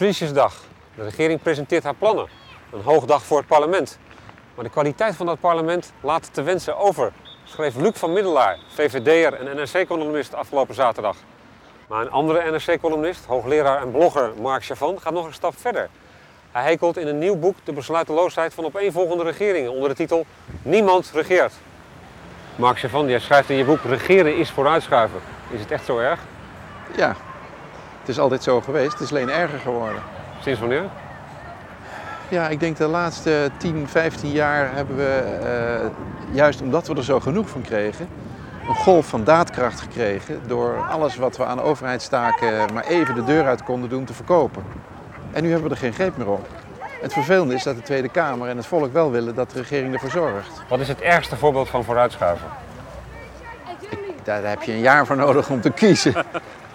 Prinsjesdag. De regering presenteert haar plannen. Een hoogdag voor het parlement. Maar de kwaliteit van dat parlement laat te wensen over, schreef Luc van Middelaar, VVD'er en NRC-columnist afgelopen zaterdag. Maar een andere NRC-columnist, hoogleraar en blogger Mark Chavan, gaat nog een stap verder. Hij hekelt in een nieuw boek de besluiteloosheid van opeenvolgende regeringen onder de titel Niemand regeert. Mark Chavan, jij schrijft in je boek Regeren is vooruitschuiven. Is het echt zo erg? Ja, het is altijd zo geweest. Het is alleen erger geworden. Sinds wanneer? Ja, ik denk de laatste 10, 15 jaar hebben we, eh, juist omdat we er zo genoeg van kregen, een golf van daadkracht gekregen door alles wat we aan overheidstaken maar even de deur uit konden doen te verkopen. En nu hebben we er geen greep meer op. Het vervelende is dat de Tweede Kamer en het volk wel willen dat de regering ervoor zorgt. Wat is het ergste voorbeeld van vooruitschuiven? Daar heb je een jaar voor nodig om te kiezen.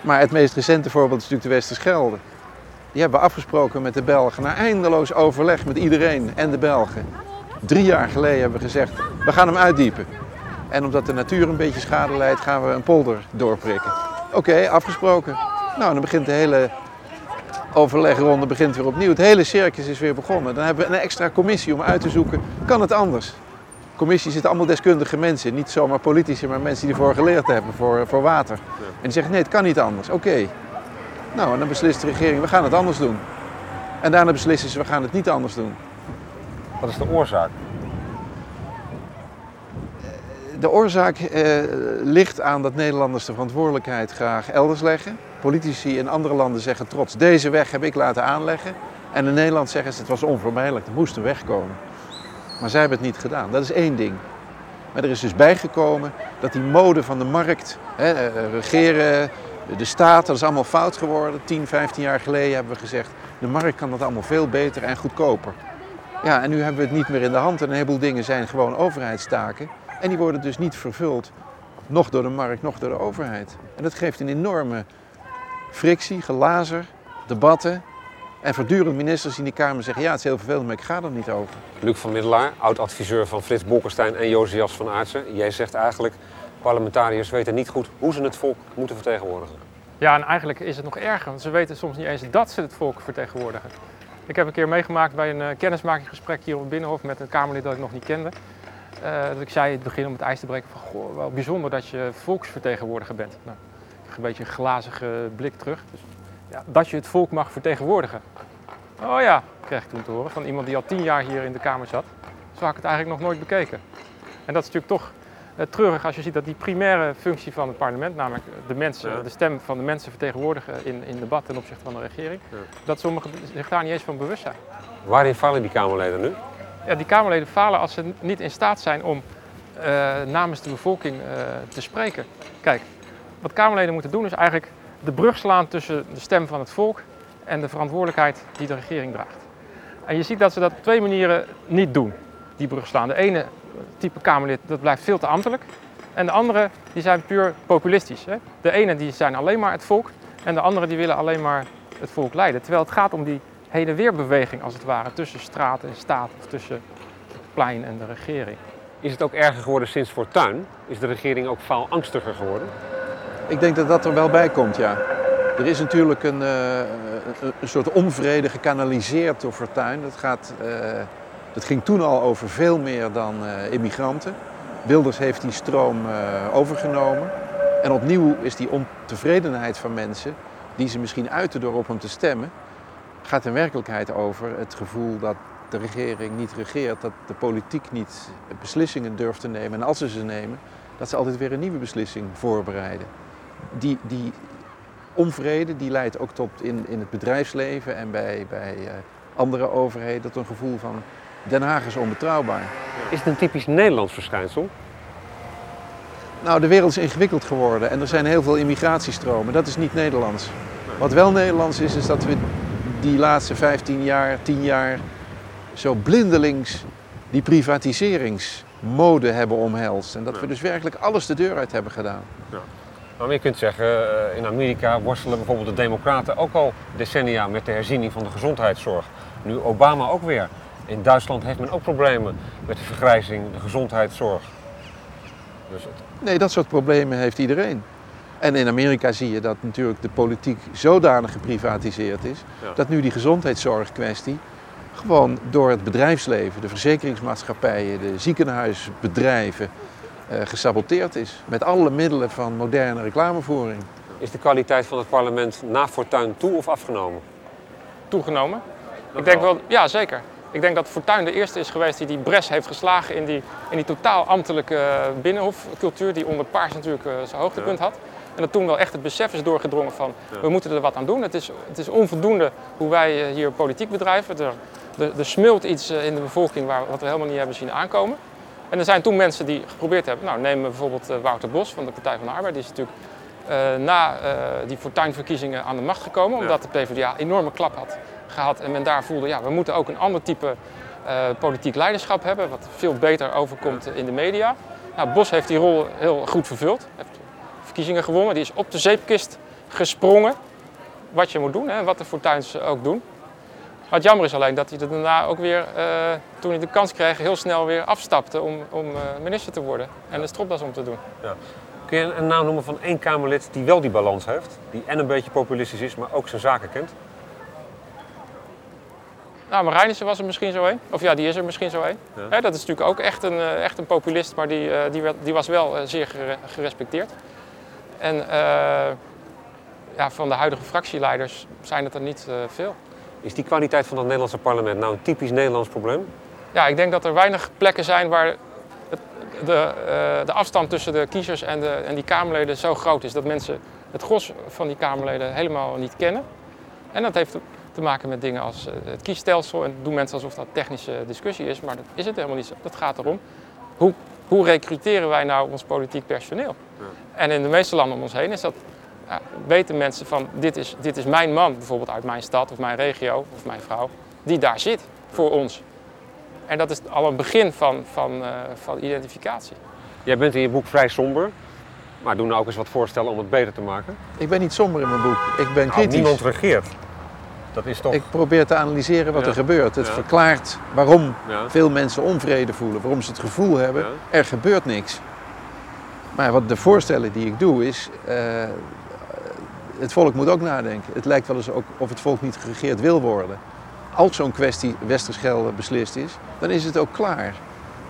Maar het meest recente voorbeeld is natuurlijk de Westerschelde. Die hebben we afgesproken met de Belgen na eindeloos overleg met iedereen en de Belgen. Drie jaar geleden hebben we gezegd, we gaan hem uitdiepen. En omdat de natuur een beetje schade leidt, gaan we een polder doorprikken. Oké, afgesproken. Nou, dan begint de hele overlegronde begint weer opnieuw. Het hele circus is weer begonnen. Dan hebben we een extra commissie om uit te zoeken, kan het anders? De commissie zitten allemaal deskundige mensen, niet zomaar politici, maar mensen die ervoor geleerd hebben, voor, voor water. En die zeggen, nee, het kan niet anders. Oké. Nou, en dan beslist de regering, we gaan het anders doen. En daarna beslissen ze, we gaan het niet anders doen. Wat is de oorzaak? De oorzaak eh, ligt aan dat Nederlanders de verantwoordelijkheid graag elders leggen. Politici in andere landen zeggen trots, deze weg heb ik laten aanleggen. En in Nederland zeggen ze, het was onvermijdelijk, er moest een weg komen. Maar zij hebben het niet gedaan, dat is één ding. Maar er is dus bijgekomen dat die mode van de markt, hè, eh, regeren, de staat, dat is allemaal fout geworden. 10, 15 jaar geleden hebben we gezegd, de markt kan dat allemaal veel beter en goedkoper. Ja, en nu hebben we het niet meer in de hand en een heleboel dingen zijn gewoon overheidstaken. En die worden dus niet vervuld, nog door de markt, nog door de overheid. En dat geeft een enorme frictie, gelazer, debatten. En voortdurend ministers in die Kamer zeggen, ja het is heel vervelend, maar ik ga er niet over. Luc van Middelaar, oud-adviseur van Frits Bolkestein en Josias van Aartsen. Jij zegt eigenlijk, parlementariërs weten niet goed hoe ze het volk moeten vertegenwoordigen. Ja, en eigenlijk is het nog erger, want ze weten soms niet eens dat ze het volk vertegenwoordigen. Ik heb een keer meegemaakt bij een uh, kennismakingsgesprek hier op het Binnenhof met een Kamerlid dat ik nog niet kende. Uh, dat ik zei in het begin om het ijs te breken van, goh, wel bijzonder dat je volksvertegenwoordiger bent. Nou, ik kreeg een beetje een glazige blik terug. Dus, ja, dat je het volk mag vertegenwoordigen. Oh ja, kreeg ik toen te horen van iemand die al tien jaar hier in de Kamer zat. Zo had ik het eigenlijk nog nooit bekeken. En dat is natuurlijk toch uh, treurig als je ziet dat die primaire functie van het parlement, namelijk de, mensen, ja. de stem van de mensen vertegenwoordigen in, in debat ten opzichte van de regering, ja. dat sommigen zich daar niet eens van bewust zijn. Waarin falen die Kamerleden nu? Ja, die Kamerleden falen als ze niet in staat zijn om uh, namens de bevolking uh, te spreken. Kijk, wat Kamerleden moeten doen is eigenlijk de brug slaan tussen de stem van het volk en de verantwoordelijkheid die de regering draagt. En je ziet dat ze dat op twee manieren niet doen, die brug slaan. De ene type Kamerlid, dat blijft veel te ambtelijk. En de andere, die zijn puur populistisch. Hè? De ene, die zijn alleen maar het volk. En de andere, die willen alleen maar het volk leiden. Terwijl het gaat om die heen en weer beweging, als het ware, tussen straat en staat. Of tussen het plein en de regering. Is het ook erger geworden sinds Fortuyn? Is de regering ook faalangstiger geworden? Ik denk dat dat er wel bij komt, ja. Er is natuurlijk een, uh, een soort onvrede gekanaliseerd door Fortuyn. Dat, gaat, uh, dat ging toen al over veel meer dan uh, immigranten. Wilders heeft die stroom overgenomen. En opnieuw is die ontevredenheid van mensen, die ze misschien uiten door op hem te stemmen, gaat in werkelijkheid over het gevoel dat de regering niet regeert, dat de politiek niet beslissingen durft te nemen. En als ze ze nemen, dat ze altijd weer een nieuwe beslissing voorbereiden. Die, die onvrede die leidt ook tot in, in het bedrijfsleven en bij, bij uh, andere overheden tot een gevoel van Den Haag is onbetrouwbaar. Is het een typisch Nederlands verschijnsel? Nou, de wereld is ingewikkeld geworden en er zijn heel veel immigratiestromen. Dat is niet Nederlands. Wat wel Nederlands is, is dat we die laatste 15 jaar, 10 jaar zo blindelings die privatiseringsmode hebben omhelst. En dat we dus werkelijk alles de deur uit hebben gedaan. Ja. Maar je kunt zeggen, in Amerika worstelen bijvoorbeeld de democraten ook al decennia met de herziening van de gezondheidszorg. Nu Obama ook weer. In Duitsland heeft men ook problemen met de vergrijzing, de gezondheidszorg. Dus het... Nee, dat soort problemen heeft iedereen. En in Amerika zie je dat natuurlijk de politiek zodanig geprivatiseerd is, Ja. dat nu die gezondheidszorgkwestie gewoon door het bedrijfsleven, de verzekeringsmaatschappijen, de ziekenhuisbedrijven eh, gesaboteerd is. Met alle middelen van moderne reclamevoering. Is de kwaliteit van het parlement na Fortuyn toe of afgenomen? Toegenomen. Dat Ik denk wel. ja zeker. Ik denk dat Fortuyn de eerste is geweest die die bres heeft geslagen in die, in die totaal ambtelijke eh, binnenhofcultuur die onder Paars natuurlijk eh, zijn hoogtepunt had. En dat toen wel echt het besef is doorgedrongen van Ja. we moeten er wat aan doen. Het is, het is onvoldoende hoe wij eh, hier politiek bedrijven. Er, er, er smult iets eh, in de bevolking waar, wat we helemaal niet hebben zien aankomen. En er zijn toen mensen die geprobeerd hebben, nou neem bijvoorbeeld eh, Wouter Bos van de Partij van de Arbeid. Die is natuurlijk eh, na eh, die Fortuyn-verkiezingen aan de macht gekomen, Ja. omdat de PvdA enorme klap had gehad. En men daar voelde, ja, we moeten ook een ander type politiek leiderschap hebben, wat veel beter overkomt in de media. Nou, Bos heeft die rol heel goed vervuld. Heeft verkiezingen gewonnen. Die is op de zeepkist gesprongen. Wat je moet doen en wat de Fortuyns ook doen. Het jammer is alleen dat hij er daarna ook weer, eh, toen hij de kans kreeg, heel snel weer afstapte om, om eh, minister te worden. En de stropdas om te doen. Kun je een naam noemen van één Kamerlid die wel die balans heeft? Die en een beetje populistisch is, maar ook zijn zaken kent? Nou, Marijnissen was er misschien zo een. Of ja, die is er misschien zo een. Ja. Dat is natuurlijk ook echt een, eh, echt een populist, maar die, die, werd- die was wel zeer gere- gerespecteerd. En ja, van de huidige fractieleiders zijn het er niet veel. Is die kwaliteit van het Nederlandse parlement nou een typisch Nederlands probleem? Ja, ik denk dat er weinig plekken zijn waar de, eh, de afstand tussen de kiezers en, de, en die Kamerleden zo groot is. Dat mensen het gros van die Kamerleden helemaal niet kennen. En dat heeft te- maken met dingen als eh, het kiesstelsel. En doen mensen alsof dat technische discussie is, maar dat is het helemaal niet zo. Dat gaat erom, hoe, hoe recruteren wij nou ons politiek personeel? Ja. En in de meeste landen om ons heen is dat, weten mensen van dit is, dit is mijn man, bijvoorbeeld uit mijn stad of mijn regio of mijn vrouw, die daar zit voor ons. En dat is al een begin van, van, eh, van identificatie. Jij bent in je boek vrij somber, maar doe nou ook eens wat voorstellen om het beter te maken. Ik ben niet somber in mijn boek, ik ben Nou, kritisch. niemand regeert. Dat is toch... Ik probeer te analyseren wat Ja. er gebeurt. Het Ja. verklaart waarom Ja. veel mensen onvrede voelen, waarom ze het gevoel hebben, Ja. er gebeurt niks. Maar wat de voorstellen die ik doe is, eh, het volk moet ook nadenken. Het lijkt wel eens ook of het volk niet geregeerd wil worden. Als zo'n kwestie Westerschelde beslist is, dan is het ook klaar.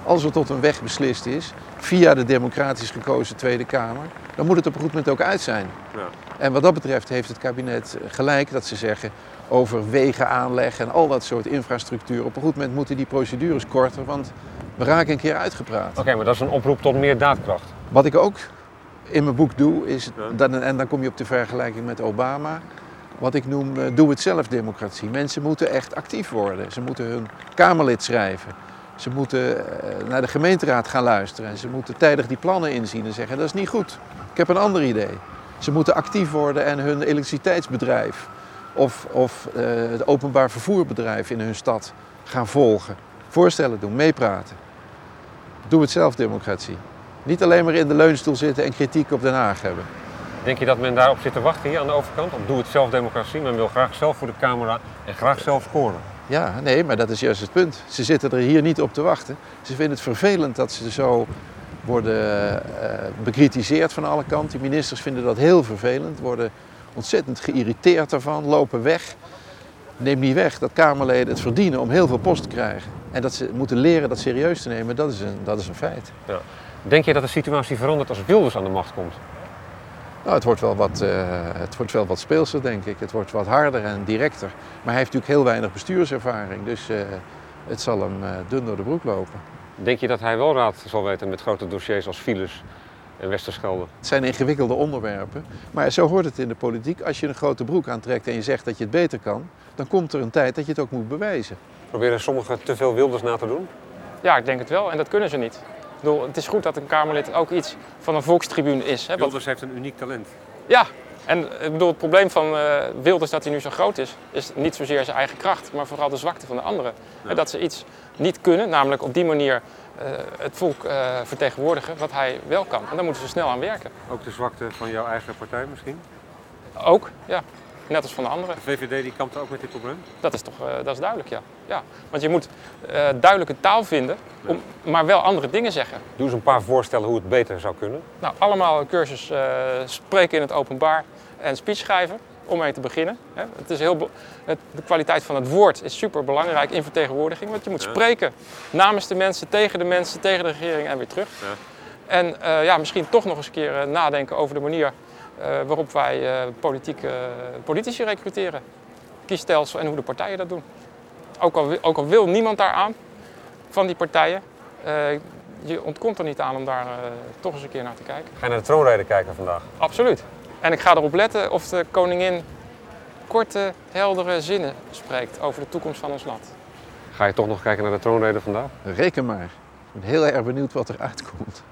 Als er tot een weg beslist is, via de democratisch gekozen Tweede Kamer, dan moet het op een goed moment ook uit zijn. Ja. En wat dat betreft heeft het kabinet gelijk dat ze zeggen over wegen aanleggen en al dat soort infrastructuur. Op een goed moment moeten die procedures korter, want we raken een keer uitgepraat. Oké, maar dat is een oproep tot meer daadkracht. Wat ik ook in mijn boek doe, is, dan, en dan kom je op de vergelijking met Obama, wat ik noem eh, doe-het-zelf-democratie. Mensen moeten echt actief worden. Ze moeten hun Kamerlid schrijven. Ze moeten eh, naar de gemeenteraad gaan luisteren. En ze moeten tijdig die plannen inzien en zeggen, dat is niet goed. Ik heb een ander idee. Ze moeten actief worden en hun elektriciteitsbedrijf of, of eh, het openbaar vervoerbedrijf in hun stad gaan volgen. Voorstellen doen, meepraten. Doe-het-zelf-democratie. Niet alleen maar in de leunstoel zitten en kritiek op Den Haag hebben. Denk je dat men daarop zit te wachten hier aan de overkant? Op doe het zelf democratie. Men wil graag zelf voor de camera en graag zelf scoren. Ja, nee, maar dat is juist het punt. Ze zitten er hier niet op te wachten. Ze vinden het vervelend dat ze zo worden eh, bekritiseerd van alle kanten. Die ministers vinden dat heel vervelend, worden ontzettend geïrriteerd daarvan, lopen weg. Neem niet weg dat Kamerleden het verdienen om heel veel post te krijgen. En dat ze moeten leren dat serieus te nemen, dat is een, dat is een feit. Denk je dat de situatie verandert als Wilders aan de macht komt? Nou, het wordt, wel wat, eh, het wordt wel wat speelser, denk ik. Het wordt wat harder en directer. Maar hij heeft natuurlijk heel weinig bestuurservaring, dus eh, het zal hem eh, dun door de broek lopen. Denk je dat hij wel raad zal weten met grote dossiers als files en Westerschelde? Het zijn ingewikkelde onderwerpen, maar zo hoort het in de politiek. Als je een grote broek aantrekt en je zegt dat je het beter kan, dan komt er een tijd dat je het ook moet bewijzen. Proberen sommigen te veel Wilders na te doen? Ja, ik denk het wel. En dat kunnen ze niet. Ik bedoel, het is goed dat een Kamerlid ook iets van een volkstribune is. Hè, wat- heeft een uniek talent. Ja, en ik bedoel, het probleem van eh, Wilders dat hij nu zo groot is, is niet zozeer zijn eigen kracht, maar vooral de zwakte van de anderen. Hè, Dat ze iets niet kunnen, namelijk op die manier het volk eh, vertegenwoordigen wat hij wel kan. En daar moeten ze snel aan werken. Ook de zwakte van jouw eigen partij misschien? Ook, ja. net als van de anderen. De VVD die kampt ook met dit probleem? Dat is toch eh, dat is duidelijk, ja. ja. Want je moet eh, duidelijke taal vinden, om, maar wel andere dingen zeggen. Doe eens een paar voorstellen hoe het beter zou kunnen. Nou, allemaal een cursus eh, spreken in het openbaar en speech schrijven, om mee te beginnen. Het is heel het, de kwaliteit van het woord is super belangrijk in vertegenwoordiging, want je moet Ja. spreken namens de mensen, tegen de mensen, tegen de regering en weer terug. Ja. En eh, ja, misschien toch nog eens een keer eh, nadenken over de manier eh, waarop wij politiek, eh, politici recruteren. Kiesstelsel en hoe de partijen dat doen. Ook al, ook al wil niemand daar aan van die partijen, je ontkomt er niet aan om daar toch eens een keer naar te kijken. Ga je naar de troonrede kijken vandaag? Absoluut. En ik ga erop letten of de koningin korte, heldere zinnen spreekt over de toekomst van ons land. Ga je toch nog kijken naar de troonrede vandaag? Reken maar. Ik ben heel erg benieuwd wat er uitkomt.